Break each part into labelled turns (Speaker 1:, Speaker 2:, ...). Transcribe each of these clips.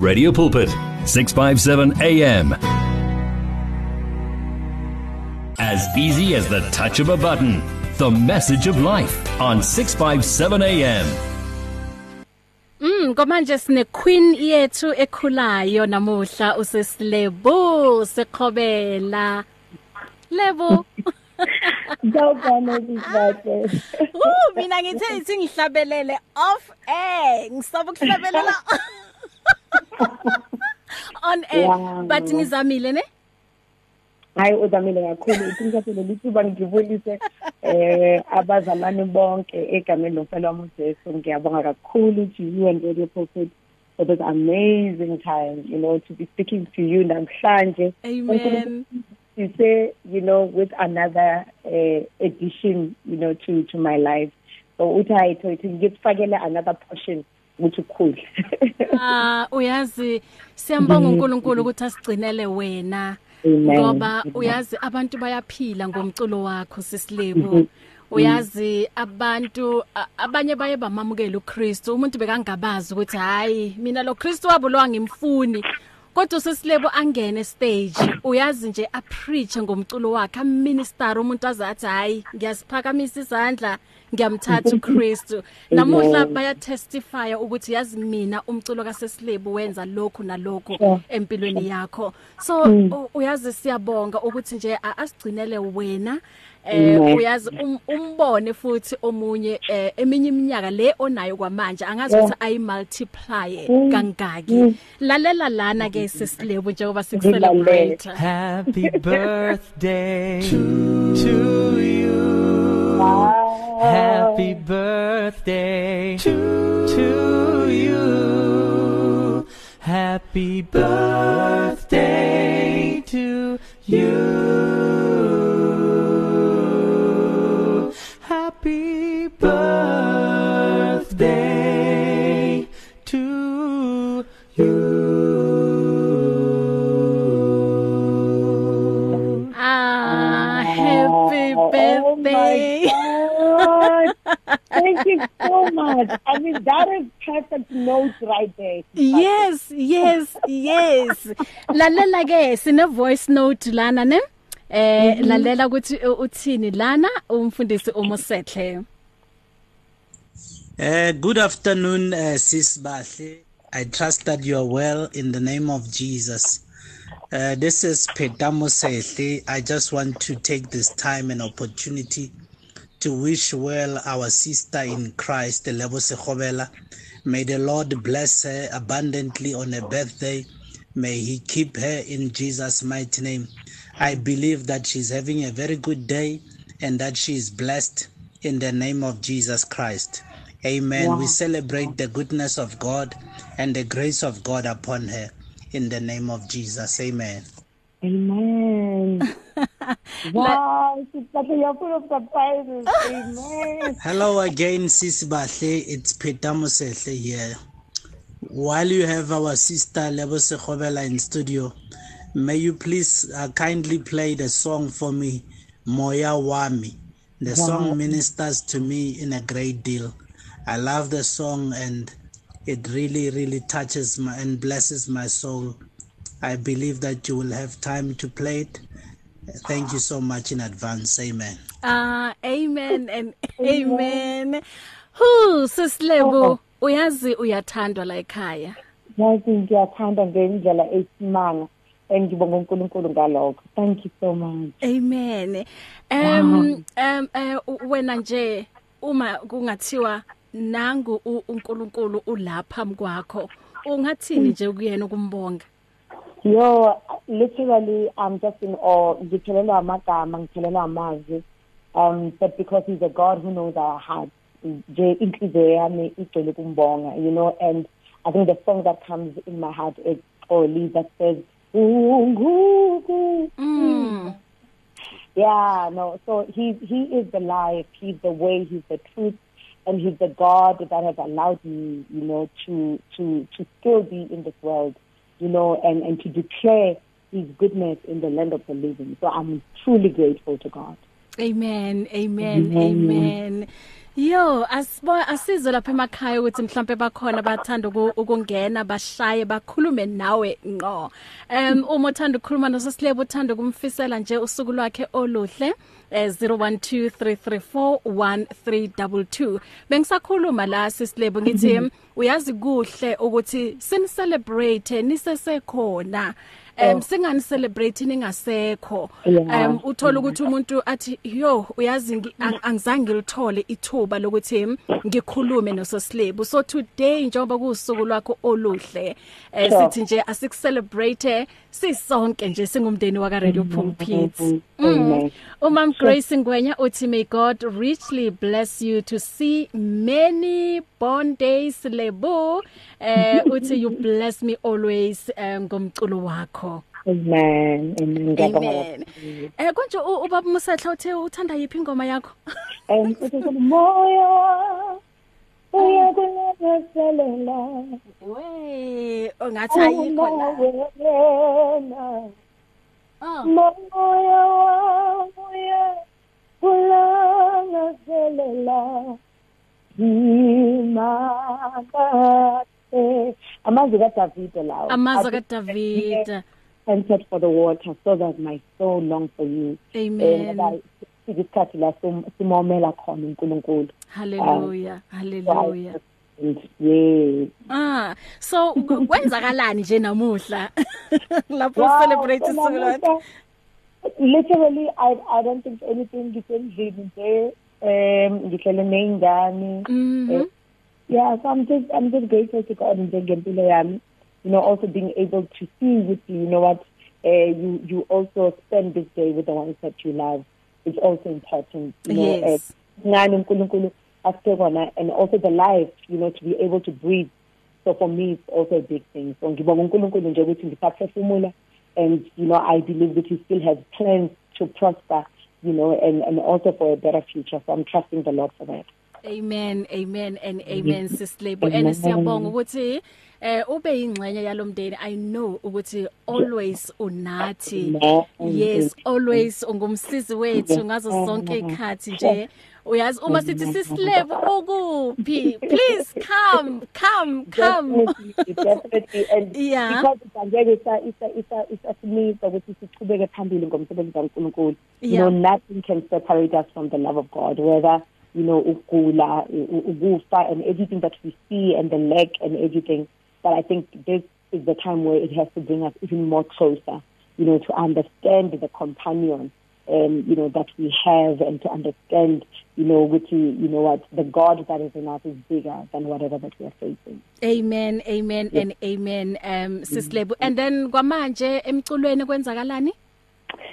Speaker 1: Radio Pulpit 657 AM As easy as the touch of a button the message of life on 657 AM
Speaker 2: Mm komanje sine queen yethu ekhulayo namuhla usesilebo seqhobela Lebo.
Speaker 3: Ngawubona isibate.
Speaker 2: Uh mina ngithe ithi ngihlabelele off air. Ngisaba ukuhlabelela on air
Speaker 3: Wow.
Speaker 2: but ngizamile ne?
Speaker 3: Hayi uzamile kakhulu. Ngiyafuna lithuba ngivulise eh abazalwane bonke egameni lomfelo wami uJesu. Ngiyabonga kakhulu to you and Radio Pulpit for this amazing time you know to be speaking to you namhlanje.
Speaker 2: Amen.
Speaker 3: To say you know with another uh, edition you know to to my life. So uthi hayi to ngifakele another portion ukuthi ukukhule
Speaker 2: ah uyazi siyambonga uNkulunkulu ukuthi asigcinele wena ngoba uyazi abantu bayaphila ngomculo wakho sisilebo. Uyazi abantu abanye baye bamamukela uKristu. Umuntu bekangabazi ukuthi hayi mina lo Kristu wabo lo angimfuni kodwa usesilebo angene stage uyazi nje a preach ngomculo wakhe a minister umuntu azathi hayi ngiyasiphakamisa izandla ngiyamthatha uKristu. Namuhla baya testify ukuthi yazi mina umculo kaSesilebu wenza lokhu nalokho
Speaker 3: Yeah.
Speaker 2: empilweni yakho. So u- uyazi siyabonga ukuthi nje a- asigcinele wena eh uyazi um, umbone futhi omunye eh, eminye iminyaka le onayo kwamanje angazi ukuthi ayi multiply
Speaker 3: Mm.
Speaker 2: kangaki
Speaker 3: Mm.
Speaker 2: lalela lana ke sesilebu njengoba
Speaker 3: Ngilalele.
Speaker 2: sikucelebrate
Speaker 4: Happy birthday to you. Happy birthday to you. Happy birthday to you.
Speaker 3: Much. I mean, that is perfect note right there.
Speaker 2: yes yes yes lalela ke sine voice note lana ne eh lalela ukuthi uthini lana umfundisi umusehle
Speaker 5: Uh, good afternoon, uh, Sis Bahle. I trust that you are well in the name of Jesus. Uh, this is Petamo Sehle. I just want to take this time and opportunity to wish well our sister in Christ, Lebo Sekhobela. May the Lord bless her abundantly on her birthday. May He keep her in Jesus' mighty name. I believe that she's having a very good day and that she is blessed in the name of Jesus Christ. Amen. We celebrate the goodness of God and the grace of God upon her in the name of Jesus. Amen.
Speaker 3: Amen. wow, sister, you're full of surprises. Amen.
Speaker 5: Hello again, Sis Bahle. It's Peter Mosehle here. While you have our sister Lebo Sekhobela in studio, may you please uh, kindly play the song for me, Moya Wami. The song ministers to me in a great deal. I love the song and it really, really touches my and blesses my soul. I believe that you will have time to play it. Thank you so much in advance. Amen.
Speaker 2: ah amen and amen hu sisilebu uyazi uyathandwa la ekhaya
Speaker 3: Yazi ngiyathanda ngendlela esimanga and ngibonga uNkulunkulu ngalokho. Thank you so much.
Speaker 2: amen um um eh, wena nje uma kungathiwa nangu uNkulunkulu ulapha mkwakho ungathini nje kuyena ukumbonga
Speaker 3: Yo, literally, I'm just in awe. Ngiphelelwa amagama, ngiphelelwa amazwi. Um, but because he's a God who knows our hearts, nje inhliziyo yami igcwele ukumbonga, you know, and I think the song that comes in my heart is Oli that says, "Unguku."
Speaker 2: mm
Speaker 3: Yeah, no. So he he is the life. He's the way. He's the truth, and he's the God that has allowed me, you know, to to to still be in this world, you know, and and to declare His goodness in the land of the living. So I'm truly grateful to God.
Speaker 2: Amen amen
Speaker 3: Amen.
Speaker 2: amen Yo, asibo asizwe lapha emakhaya ukuthi mhlambe bakhona bathanda uku- ukungena bashaye bakhulume nawe ngqo. Em uma uthanda ukukhuluma noSisilebo uthanda kumfisela nje usuku lwakhe oluhle eh 0123341322. Bengisakhuluma la Sisilebo ngithi uyazi kuhle ukuthi sin celebrate nisesekhona. Em singani celebrate ningasekho. Em uthola ukuthi umuntu athi yo uyazi ngi- ang- angizange ngilithole ithuba lokuthi ngikhulume nososilebu so today njengoba kusuku lwakho oluhle eh sithi nje asikucelebrate sisonke nje singumndeni waka Radio Pulpit
Speaker 3: Amen.
Speaker 2: Umam Grace Ngwenya uthi may God richly bless you to see many born days lebo eh uthi you bless me always eh, ngomculo wakho
Speaker 3: Amen. Amen. Ngiyabonga.
Speaker 2: Amen. Eh konje u- ubaba Musahla uthe uthanda yiphi ingoma yakho?
Speaker 3: Um, uthi moyo uyakulangazelela
Speaker 2: We, ongathi ayikho la.
Speaker 3: Wena
Speaker 2: Oh.
Speaker 3: moyo wami uyakulangazelela imakate amazwi kaDavide lawo
Speaker 2: Amazwi kaDavid.
Speaker 3: entered for the water so that my soul longs for you
Speaker 2: Amen.
Speaker 3: eh isikhathi la sim- simomela khona uNkulunkulu
Speaker 2: Hallelujah. Hallelujah.
Speaker 3: Yes
Speaker 2: Ah, so kwenzakalani nje namuhla? Lapho celebrate lwakho.
Speaker 3: namuhla, literally I I don't think anything ngisendlini nje um ngihlele neyingane
Speaker 2: Mhm.
Speaker 3: Eh, yeah so I'm just I'm just grateful to God njengempilo yami you know also being able to see with you you know what uh, you you also spend this day with the ones that you love it's also important you know
Speaker 2: Yes.
Speaker 3: ngani uNkulunkulu asike kona and also the life you know to be able to breathe. So for me it's also a big thing. So ngibonga uNkulunkulu nje ukuthi ngisaphefumula and you know I believe that he still has plans to prosper you know and and also for a better future. So I'm trusting the Lord for that.
Speaker 2: Amen, amen and amen. sislebo and siyabonga ukuthi eh ube ingxenye yalomndeni I know ukuthi always unathi. Yes always ungumsizi wethu ngazo zonke ikhathi nje. Uyazi uma sithi sislebo ukuphi please come come come.
Speaker 3: Definitely definitely. And
Speaker 2: Yeah.
Speaker 3: because angeke isa isa isa isasimisa ukuthi sichubeke phambili ngomsebenzi kaNkulunkulu. You know nothing can separate us from the love of God whether you know ukugula ukufa and everything that we see and the lack and everything. But i think this is the time where it has to bring us even more closer you know to understand the companion um, you know, that we have and to understand, you know, which, you you know what, the God that is in us is bigger than whatever that we are facing.
Speaker 2: amen amen and amen um sislebo and then kwamanje emculweni kwenzakalani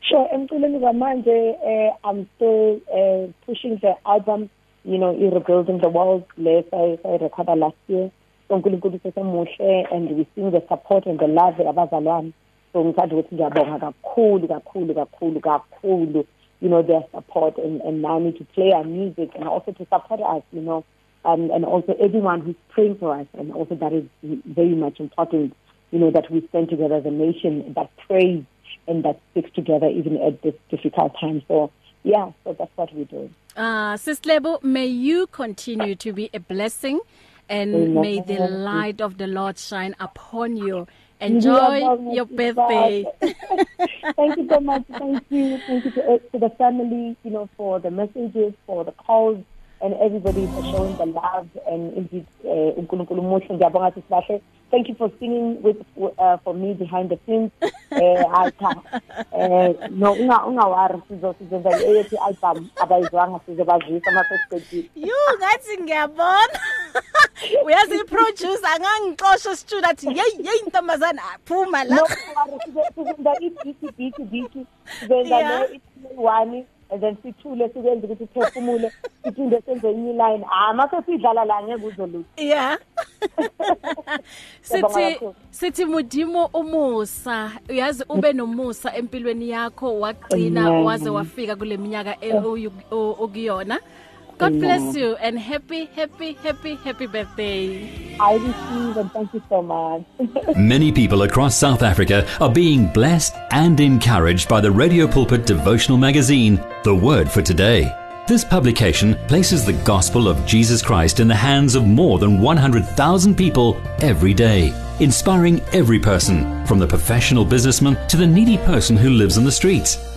Speaker 3: Sure, emculweni kwamanje eh I'm still uh, pushing the album, you know, rebuilding the world less I I recorded last year. So uNkulunkulu sesemuhle and we seeing the support and the love abazalwane. So ngithanda ukuthi ngiyabonga kakhulu kakhulu kakhulu kakhulu you know their support and and now need to play our music and also to support us, you know. Um, and also everyone who's praying for us and also that is very much important you know that we stand together as a nation that prays and that sticks together even at this difficult time. So yeah, so that's what we do.
Speaker 2: Uh Sislebo may you continue to be a blessing and
Speaker 3: Amen.
Speaker 2: may the light of the Lord shine upon you. Enjoy your birthday.
Speaker 3: Thank you so much. Thank you. Thank you to, to the family, you know, for the messages, for the calls, and everybody for showing the love and indeed, uh, uNkulunkulu muhle ngiyabonga sisibahle. Thank you for singing with uh, for me behind the scenes. Eh alta. Eh no unga ungawari sizo sizenza eyethi album abayizwanga sizobazisa ama first
Speaker 2: You ngathi ngiyabona. Uyazi iproducer angangixosha studio athi hey hey intombazana phuma la.
Speaker 3: no sizenza ibiki biki biki sizenza
Speaker 2: Yeah.
Speaker 3: le one and then sithule sikwenza ukuthi uphefumule siphinde senze enye line ah mase sidlala la ngeke uzolutho
Speaker 2: Yeah.
Speaker 3: Ngiyabonga
Speaker 2: Sithi
Speaker 3: kakhulu.
Speaker 2: sithi mudimo umusa uyazi ube nomusa empilweni yakho waqina
Speaker 3: Amen.
Speaker 2: waze wafika kule minyaka e- oyu- o- okuyona. God bless you and happy happy happy happy birthday.
Speaker 3: I receive and thank you so much
Speaker 1: Many people across South Africa are being blessed and encouraged by the Radio Pulpit devotional magazine, The Word for Today. This publication places the gospel of Jesus Christ in the hands of more than 100,000 people every day, inspiring every person, from the professional businessman to the needy person who lives on the streets.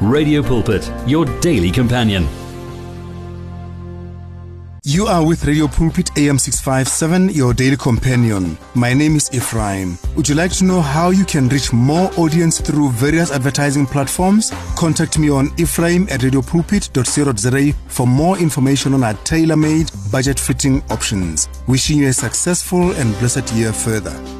Speaker 1: Radio Pulpit, your daily companion.
Speaker 6: You are with Radio Pulpit AM 657, your daily companion. My name is Ephraim. Would you like to know how you can reach more audience through various advertising platforms? Contact me on ephraim at radiopulpit.co.za for more information on our tailor made, budget fitting options. Wishing you a successful and blessed year further.